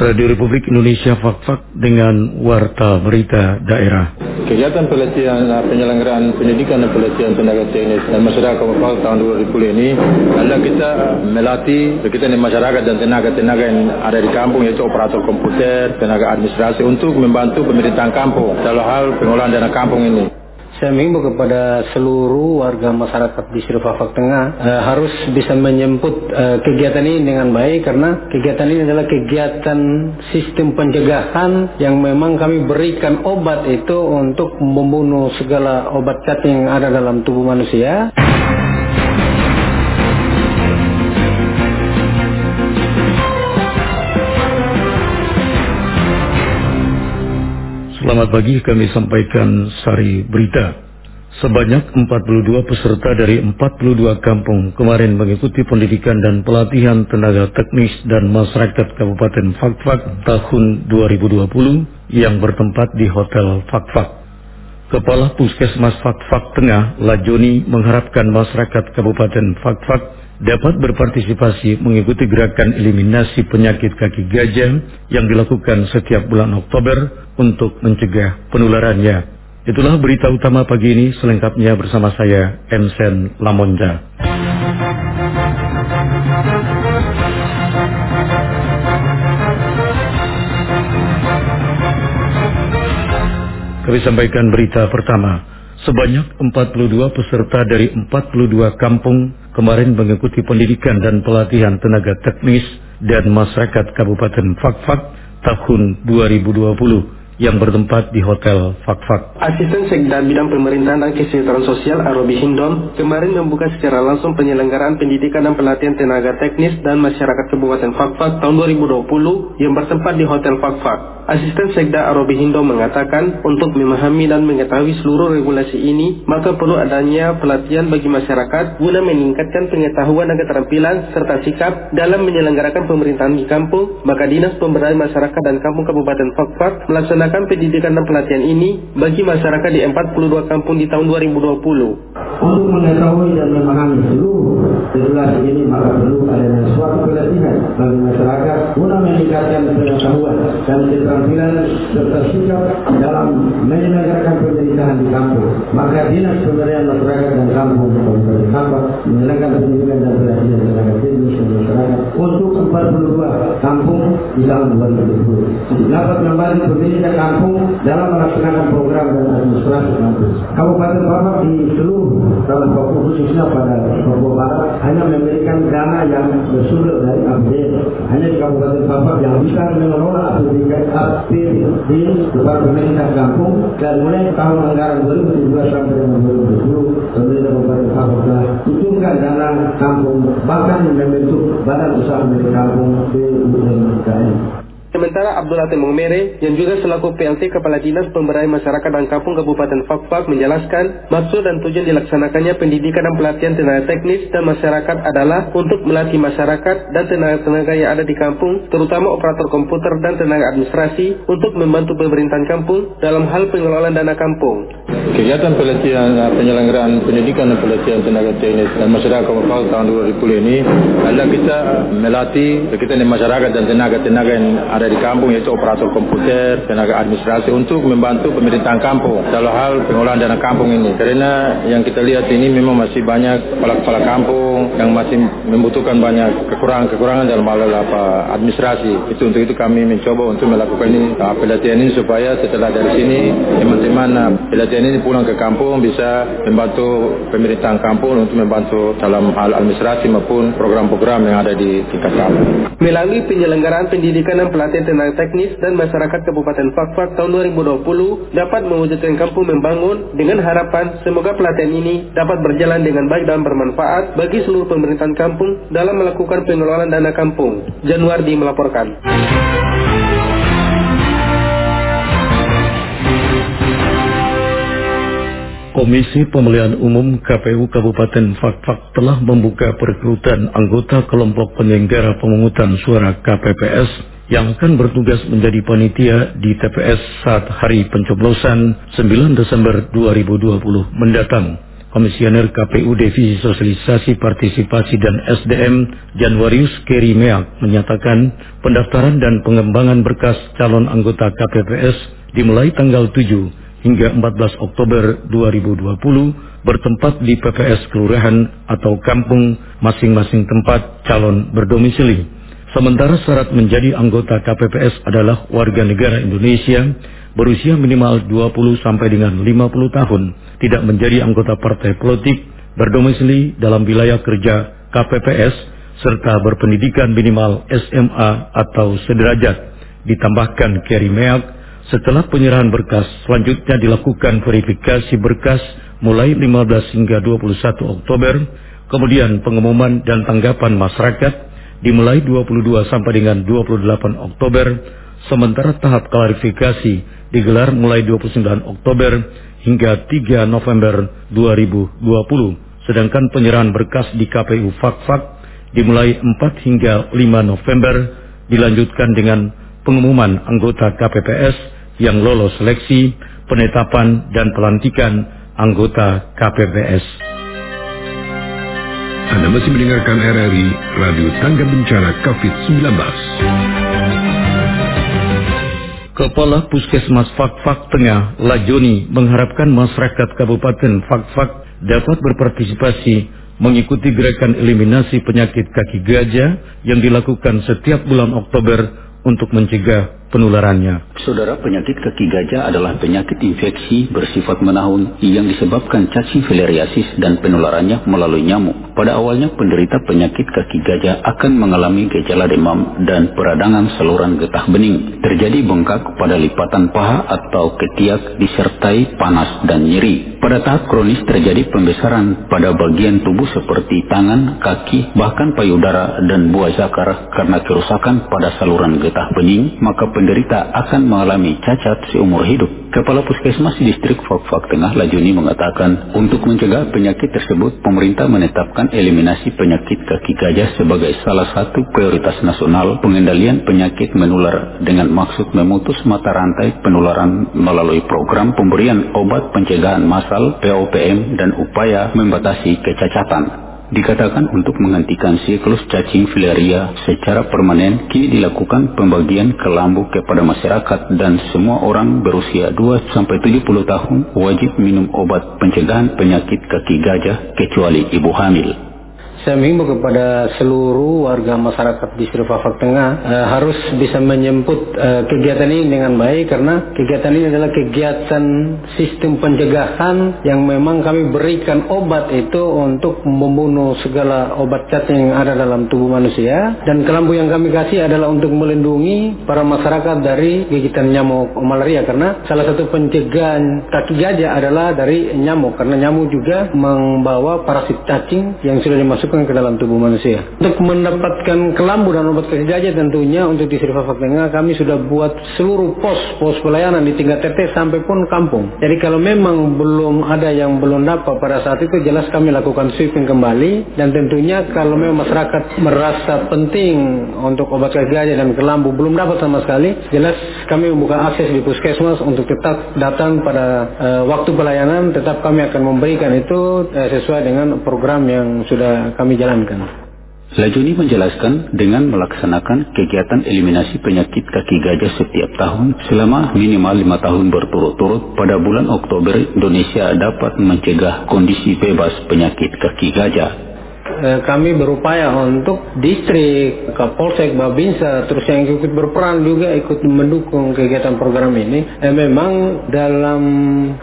Radio Republik Indonesia Fakfak dengan Warta Berita Daerah. Kegiatan pelatihan penyelenggaraan pendidikan dan pelatihan tenaga teknis dan masyarakat Fakfak tahun 2020 ini adalah kita melatih kita di masyarakat dan tenaga-tenaga yang ada di kampung yaitu operator komputer, tenaga administrasi untuk membantu pemerintahan kampung dalam hal pengolahan dana kampung ini. Saya menghimbau kepada seluruh warga masyarakat di Sirfafak Tengah uh, harus bisa menyemput uh, kegiatan ini dengan baik karena kegiatan ini adalah kegiatan sistem pencegahan yang memang kami berikan obat itu untuk membunuh segala obat cacing yang ada dalam tubuh manusia. Selamat pagi, kami sampaikan sari berita. Sebanyak 42 peserta dari 42 kampung kemarin mengikuti pendidikan dan pelatihan tenaga teknis dan masyarakat Kabupaten Fakfak tahun 2020 yang bertempat di Hotel Fakfak. Kepala Puskesmas Fakfak Tengah, Lajoni, mengharapkan masyarakat Kabupaten Fakfak dapat berpartisipasi mengikuti gerakan eliminasi penyakit kaki gajah yang dilakukan setiap bulan Oktober untuk mencegah penularannya. Itulah berita utama pagi ini selengkapnya bersama saya Ensen Lamonja. Kami sampaikan berita pertama. Sebanyak 42 peserta dari 42 kampung kemarin mengikuti pendidikan dan pelatihan tenaga teknis dan masyarakat Kabupaten Fakfak tahun 2020 yang bertempat di Hotel Fakfak. Asisten Sekda Bidang Pemerintahan dan Kesejahteraan Sosial Arobi Hindom kemarin membuka secara langsung penyelenggaraan pendidikan dan pelatihan tenaga teknis dan masyarakat Kabupaten Fakfak tahun 2020 yang bertempat di Hotel Fakfak. Asisten Sekda Arobi Hindo mengatakan untuk memahami dan mengetahui seluruh regulasi ini, maka perlu adanya pelatihan bagi masyarakat guna meningkatkan pengetahuan dan keterampilan serta sikap dalam menyelenggarakan pemerintahan di kampung. Maka Dinas Pemberdayaan Masyarakat dan Kampung Kabupaten Fakfak melaksanakan pendidikan dan pelatihan ini bagi masyarakat di 42 kampung di tahun 2020. Untuk mengetahui dan memahami seluruh regulasi ini, maka perlu adanya suatu pelatihan bagi masyarakat guna meningkatkan pengetahuan dan keterampilan keterampilan serta sikap dalam menyelenggarakan pemerintahan di kampung. Maka Dinas Pemberdayaan Masyarakat dan Kampung Kabupaten Kampar menyelenggarakan pendidikan dan pelatihan tenaga teknis dan masyarakat untuk 42 kampung di tahun 2020. Dapat kembali pendidikan kampung dalam melaksanakan program dan administrasi kampung. Kabupaten Kampar di seluruh dalam Papua khususnya pada Papua Barat hanya memberikan dana yang bersumber dari APBD. Hanya di Kabupaten Kampar yang bisa mengelola APBD aktif di pemerintah kampung dan mulai tahun anggaran 2017 sampai dengan 2020 pemerintah Kabupaten Papua kucurkan dana kampung bahkan membentuk badan usaha milik kampung BUMKM. Sementara Abdul Latif Mengmere yang juga selaku PLT Kepala Dinas Pemberdayaan Masyarakat dan Kampung Kabupaten Fakfak menjelaskan maksud dan tujuan dilaksanakannya pendidikan dan pelatihan tenaga teknis dan masyarakat adalah untuk melatih masyarakat dan tenaga-tenaga yang ada di kampung, terutama operator komputer dan tenaga administrasi untuk membantu pemerintahan kampung dalam hal pengelolaan dana kampung. Kegiatan pelatihan penyelenggaraan pendidikan dan pelatihan tenaga teknis dan masyarakat Kabupaten tahun 2020 ini adalah kita melatih kita masyarakat dan tenaga-tenaga yang ada di kampung yaitu operator komputer, tenaga administrasi untuk membantu pemerintahan kampung dalam hal pengolahan dana kampung ini. Karena yang kita lihat ini memang masih banyak kepala-kepala kampung yang masih membutuhkan banyak kekurangan-kekurangan dalam hal apa administrasi. Itu untuk itu kami mencoba untuk melakukan ini uh, pelatihan ini supaya setelah dari sini teman-teman uh, pelatihan ini pulang ke kampung bisa membantu pemerintahan kampung untuk membantu dalam hal administrasi maupun program-program yang ada di tingkat kampung. Melalui penyelenggaraan pendidikan dan pelatihan Tenaga Teknis dan Masyarakat Kabupaten Fakfak tahun 2020 dapat mewujudkan kampung membangun dengan harapan semoga pelatihan ini dapat berjalan dengan baik dan bermanfaat bagi seluruh pemerintahan kampung dalam melakukan pengelolaan dana kampung. Januardi melaporkan. Komisi Pemilihan Umum KPU Kabupaten Fakfak telah membuka perekrutan anggota kelompok penyelenggara pemungutan suara KPPS yang akan bertugas menjadi panitia di TPS saat hari pencoblosan 9 Desember 2020 mendatang. Komisioner KPU Divisi Sosialisasi Partisipasi dan SDM Januarius Keri Meak menyatakan pendaftaran dan pengembangan berkas calon anggota KPPS dimulai tanggal 7 hingga 14 Oktober 2020 bertempat di PPS kelurahan atau kampung masing-masing tempat calon berdomisili. Sementara syarat menjadi anggota KPPS adalah warga negara Indonesia berusia minimal 20 sampai dengan 50 tahun, tidak menjadi anggota partai politik, berdomisili dalam wilayah kerja KPPS, serta berpendidikan minimal SMA atau sederajat. Ditambahkan Kerry Meak, setelah penyerahan berkas, selanjutnya dilakukan verifikasi berkas mulai 15 hingga 21 Oktober, kemudian pengumuman dan tanggapan masyarakat dimulai 22 sampai dengan 28 Oktober, sementara tahap klarifikasi digelar mulai 29 Oktober hingga 3 November 2020. Sedangkan penyerahan berkas di KPU Fakfak dimulai 4 hingga 5 November dilanjutkan dengan pengumuman anggota KPPS yang lolos seleksi, penetapan dan pelantikan anggota KPPS. Anda masih mendengarkan RRI Radio Tangga Bencana COVID-19. Kepala Puskesmas Fakfak Tengah, Lajoni, mengharapkan masyarakat Kabupaten Fakfak dapat berpartisipasi mengikuti gerakan eliminasi penyakit kaki gajah yang dilakukan setiap bulan Oktober untuk mencegah penularannya. Saudara, penyakit kaki gajah adalah penyakit infeksi bersifat menahun yang disebabkan cacing filariasis dan penularannya melalui nyamuk. Pada awalnya penderita penyakit kaki gajah akan mengalami gejala demam dan peradangan saluran getah bening. Terjadi bengkak pada lipatan paha atau ketiak disertai panas dan nyeri. Pada tahap kronis terjadi pembesaran pada bagian tubuh seperti tangan, kaki, bahkan payudara dan buah zakar karena kerusakan pada saluran getah bening, maka penderita akan mengalami cacat seumur hidup. Kepala Puskesmas Distrik Fakfak Tengah Lajuni mengatakan, untuk mencegah penyakit tersebut, pemerintah menetapkan eliminasi penyakit kaki gajah sebagai salah satu prioritas nasional pengendalian penyakit menular dengan maksud memutus mata rantai penularan melalui program pemberian obat pencegahan massal POPM dan upaya membatasi kecacatan. Dikatakan untuk menghentikan siklus cacing filaria secara permanen, kini dilakukan pembagian kelambu kepada masyarakat dan semua orang berusia 2-70 tahun wajib minum obat pencegahan penyakit kaki gajah kecuali ibu hamil. Saya menghimbau kepada seluruh warga masyarakat di Fafak Tengah uh, harus bisa menyemput uh, kegiatan ini dengan baik karena kegiatan ini adalah kegiatan sistem pencegahan yang memang kami berikan obat itu untuk membunuh segala obat cacing yang ada dalam tubuh manusia. Dan kelambu yang kami kasih adalah untuk melindungi para masyarakat dari gigitan nyamuk malaria karena salah satu pencegahan kaki gajah adalah dari nyamuk karena nyamuk juga membawa parasit cacing yang sudah dimasukkan dimasukkan ke dalam tubuh manusia. Untuk mendapatkan kelambu dan obat gajah tentunya untuk di Sri Tengah kami sudah buat seluruh pos pos pelayanan di tingkat TT sampai pun kampung. Jadi kalau memang belum ada yang belum dapat pada saat itu jelas kami lakukan sweeping kembali dan tentunya kalau memang masyarakat merasa penting untuk obat gajah dan kelambu belum dapat sama sekali, jelas kami membuka akses di puskesmas untuk tetap datang pada uh, waktu pelayanan, tetap kami akan memberikan itu uh, sesuai dengan program yang sudah kami jalankan. Lajuni menjelaskan dengan melaksanakan kegiatan eliminasi penyakit kaki gajah setiap tahun selama minimal lima tahun berturut-turut pada bulan Oktober Indonesia dapat mencegah kondisi bebas penyakit kaki gajah kami berupaya untuk distrik, Kapolsek, Babinsa, terus yang ikut berperan juga ikut mendukung kegiatan program ini. Eh, memang dalam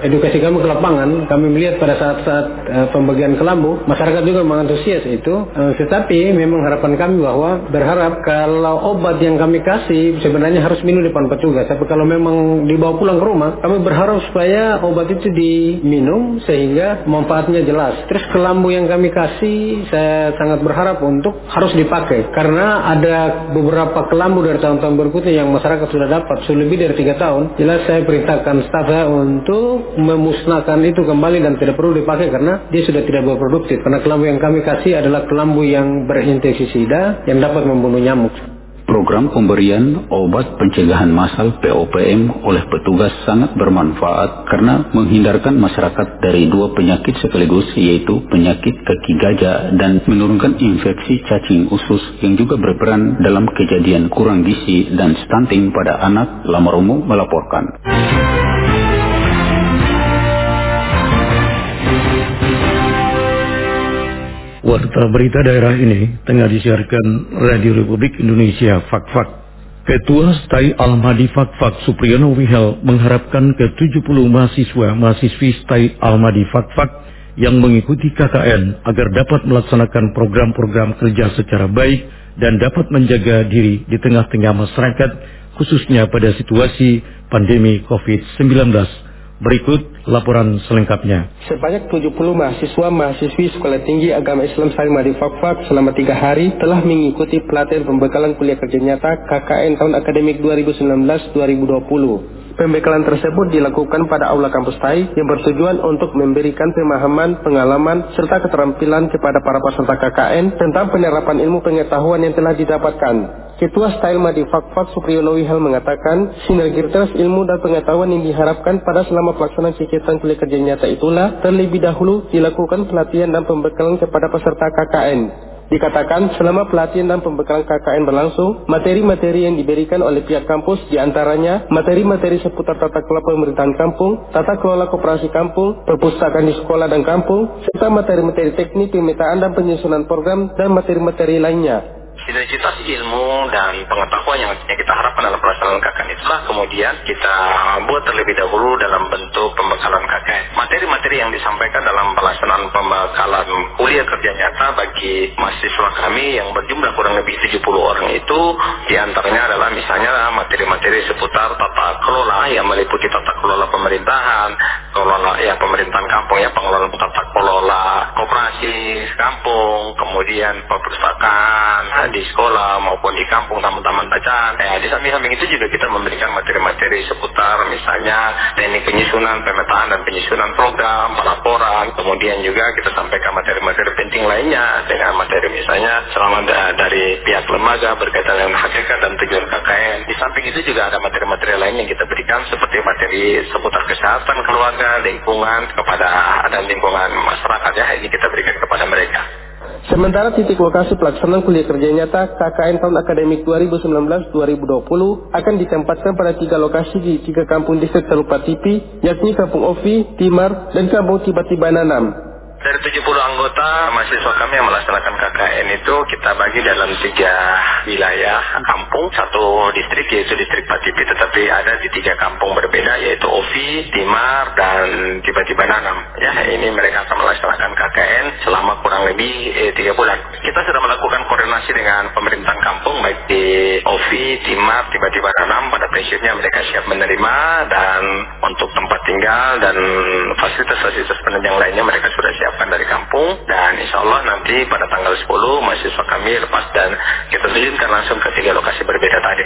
edukasi kami ke lapangan, kami melihat pada saat-saat eh, pembagian kelambu, masyarakat juga mengantusias itu. Eh, tetapi memang harapan kami bahwa berharap kalau obat yang kami kasih sebenarnya harus minum di depan petugas. Tapi kalau memang dibawa pulang ke rumah, kami berharap supaya obat itu diminum sehingga manfaatnya jelas. Terus kelambu yang kami kasih, saya sangat berharap untuk harus dipakai. Karena ada beberapa kelambu dari tahun-tahun berikutnya yang masyarakat sudah dapat. Sudah lebih dari tiga tahun. Jelas saya perintahkan staf saya untuk memusnahkan itu kembali dan tidak perlu dipakai karena dia sudah tidak berproduktif karena kelambu yang kami kasih adalah kelambu yang berinfeksi sida yang dapat membunuh nyamuk Program pemberian obat pencegahan massal POPM oleh petugas sangat bermanfaat karena menghindarkan masyarakat dari dua penyakit sekaligus yaitu penyakit kaki gajah dan menurunkan infeksi cacing usus yang juga berperan dalam kejadian kurang gizi dan stunting pada anak Lamaromo melaporkan. Warta berita daerah ini tengah disiarkan Radio Republik Indonesia Fak-Fak. Ketua Stai Almadi Fak-Fak Supriyono Wihel mengharapkan ke-70 mahasiswa-mahasiswi Stai Almadi Fak-Fak yang mengikuti KKN agar dapat melaksanakan program-program kerja secara baik dan dapat menjaga diri di tengah-tengah masyarakat khususnya pada situasi pandemi COVID-19. Berikut laporan selengkapnya. Sebanyak 70 mahasiswa mahasiswi Sekolah Tinggi Agama Islam Salimah di Fakfak selama tiga hari telah mengikuti pelatihan pembekalan kuliah kerja nyata KKN tahun akademik 2019-2020. Pembekalan tersebut dilakukan pada Aula Kampus TAI yang bertujuan untuk memberikan pemahaman, pengalaman, serta keterampilan kepada para peserta KKN tentang penerapan ilmu pengetahuan yang telah didapatkan. Ketua Style Madi Fakfak Supriyono Wihal mengatakan, sinergitas ilmu dan pengetahuan yang diharapkan pada selama pelaksanaan kegiatan kuliah kerja nyata itulah terlebih dahulu dilakukan pelatihan dan pembekalan kepada peserta KKN. Dikatakan selama pelatihan dan pembekalan KKN berlangsung, materi-materi yang diberikan oleh pihak kampus di antaranya materi-materi seputar tata kelola pemerintahan kampung, tata kelola koperasi kampung, perpustakaan di sekolah dan kampung, serta materi-materi teknik pemetaan dan penyusunan program dan materi-materi lainnya sinergitas ilmu dan pengetahuan yang kita harapkan dalam pelaksanaan KKN itulah kemudian kita buat terlebih dahulu dalam bentuk pembekalan KKN. Materi-materi yang disampaikan dalam pelaksanaan pembekalan kuliah kerja nyata bagi mahasiswa kami yang berjumlah kurang lebih 70 orang itu di antaranya adalah misalnya materi-materi seputar tata kelola yang meliputi tata kelola pemerintahan, kelola ya pemerintahan kampung ya pengelolaan tata kelola koperasi kampung, kemudian perpustakaan, di sekolah maupun di kampung taman-taman bacaan. Eh, di samping-samping itu juga kita memberikan materi-materi seputar misalnya teknik penyusunan, pemetaan dan penyusunan program, pelaporan. Kemudian juga kita sampaikan materi-materi penting lainnya dengan materi misalnya selama dari pihak lembaga berkaitan dengan hakikat dan tujuan KKN. Di samping itu juga ada materi-materi lain yang kita berikan seperti materi seputar kesehatan keluarga, lingkungan kepada dan lingkungan masyarakat ya ini kita berikan kepada mereka. Sementara titik lokasi pelaksanaan kuliah kerja nyata KKN tahun akademik 2019-2020 akan ditempatkan pada tiga lokasi di tiga kampung distrik Telupa Tipi, yakni Kampung Ovi, Timar, dan Kampung Tiba-Tiba Nanam. Dari 70 anggota mahasiswa kami yang melaksanakan KKN itu kita bagi dalam tiga wilayah kampung, satu distrik yaitu distrik Patipi, tetapi ada di tiga kampung berbeda yaitu Ovi, Timar, dan tiba-tiba Nanam. Ya, ini mereka akan melaksanakan KKN selama kurang lebih eh, tiga bulan. Kita sudah melakukan koordinasi dengan pemerintahan kampung baik di Ovi, Timar, tiba-tiba Nanam pada prinsipnya mereka siap menerima dan untuk tempat tinggal dan fasilitas-fasilitas penunjang lainnya mereka sudah siap disiapkan dari kampung dan insya Allah nanti pada tanggal 10 mahasiswa kami lepas dan kita terjunkan langsung ke tiga lokasi berbeda tadi.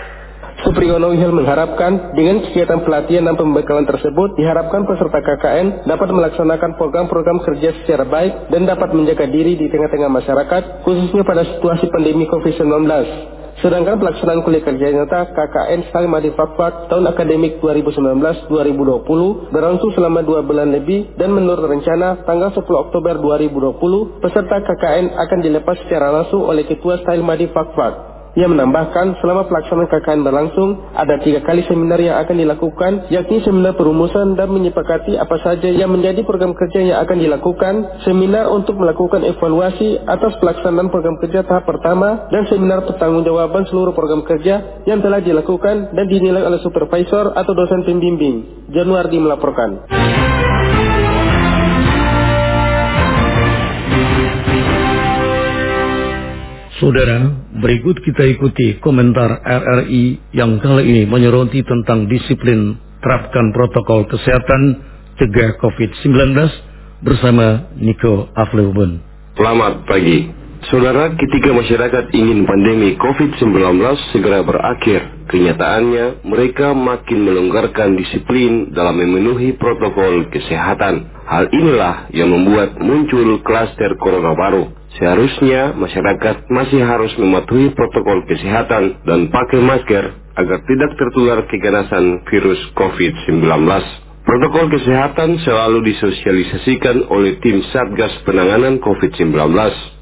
Supriyono Wihel mengharapkan dengan kegiatan pelatihan dan pembekalan tersebut diharapkan peserta KKN dapat melaksanakan program-program kerja secara baik dan dapat menjaga diri di tengah-tengah masyarakat khususnya pada situasi pandemi COVID-19. Sedangkan pelaksanaan kuliah kerja nyata KKN Salimadi Fakfak tahun akademik 2019-2020 berlangsung selama dua bulan lebih dan menurut rencana tanggal 10 Oktober 2020 peserta KKN akan dilepas secara langsung oleh Ketua Salimadi Fakfak. Ia menambahkan selama pelaksanaan KKN berlangsung, ada tiga kali seminar yang akan dilakukan, yakni seminar perumusan dan menyepakati apa saja yang menjadi program kerja yang akan dilakukan, seminar untuk melakukan evaluasi atas pelaksanaan program kerja tahap pertama, dan seminar pertanggungjawaban seluruh program kerja yang telah dilakukan dan dinilai oleh supervisor atau dosen pembimbing. Januari melaporkan. Saudara, berikut kita ikuti komentar RRI yang kali ini menyoroti tentang disiplin terapkan protokol kesehatan cegah COVID-19 bersama Niko Afleubun. Selamat pagi. Saudara, ketika masyarakat ingin pandemi COVID-19 segera berakhir, kenyataannya mereka makin melonggarkan disiplin dalam memenuhi protokol kesehatan. Hal inilah yang membuat muncul klaster corona baru Seharusnya masyarakat masih harus mematuhi protokol kesehatan dan pakai masker agar tidak tertular keganasan virus COVID-19. Protokol kesehatan selalu disosialisasikan oleh tim Satgas Penanganan COVID-19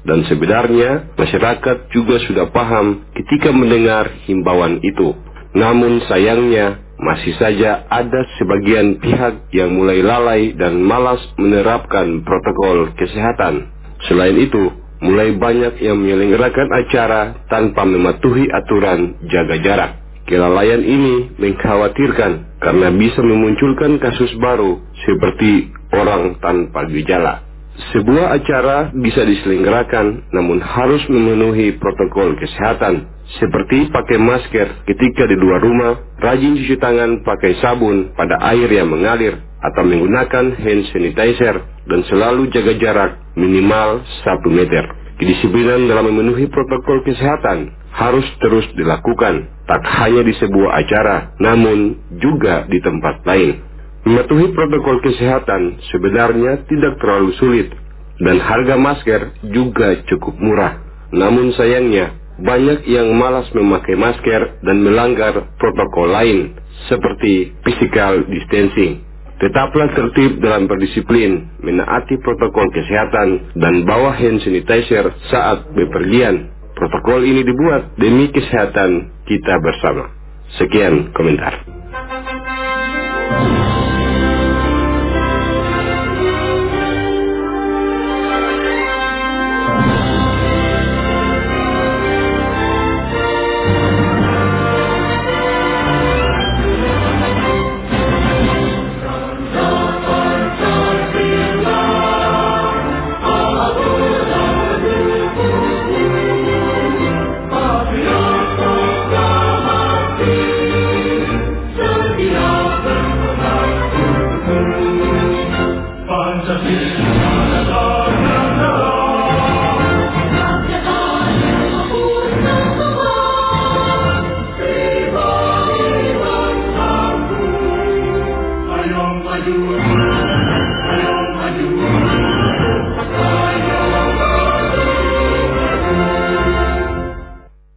dan sebenarnya masyarakat juga sudah paham ketika mendengar himbauan itu. Namun sayangnya masih saja ada sebagian pihak yang mulai lalai dan malas menerapkan protokol kesehatan. Selain itu, mulai banyak yang menyelenggarakan acara tanpa mematuhi aturan jaga jarak. Kelalaian ini mengkhawatirkan karena bisa memunculkan kasus baru seperti orang tanpa gejala. Sebuah acara bisa diselenggarakan namun harus memenuhi protokol kesehatan seperti pakai masker ketika di luar rumah, rajin cuci tangan pakai sabun pada air yang mengalir, atau menggunakan hand sanitizer dan selalu jaga jarak minimal 1 meter. Kedisiplinan dalam memenuhi protokol kesehatan harus terus dilakukan, tak hanya di sebuah acara, namun juga di tempat lain. Mematuhi protokol kesehatan sebenarnya tidak terlalu sulit, dan harga masker juga cukup murah. Namun sayangnya, banyak yang malas memakai masker dan melanggar protokol lain, seperti physical distancing. Tetaplah tertib dalam berdisiplin, menaati protokol kesehatan, dan bawa hand sanitizer saat bepergian. Protokol ini dibuat demi kesehatan kita bersama. Sekian komentar.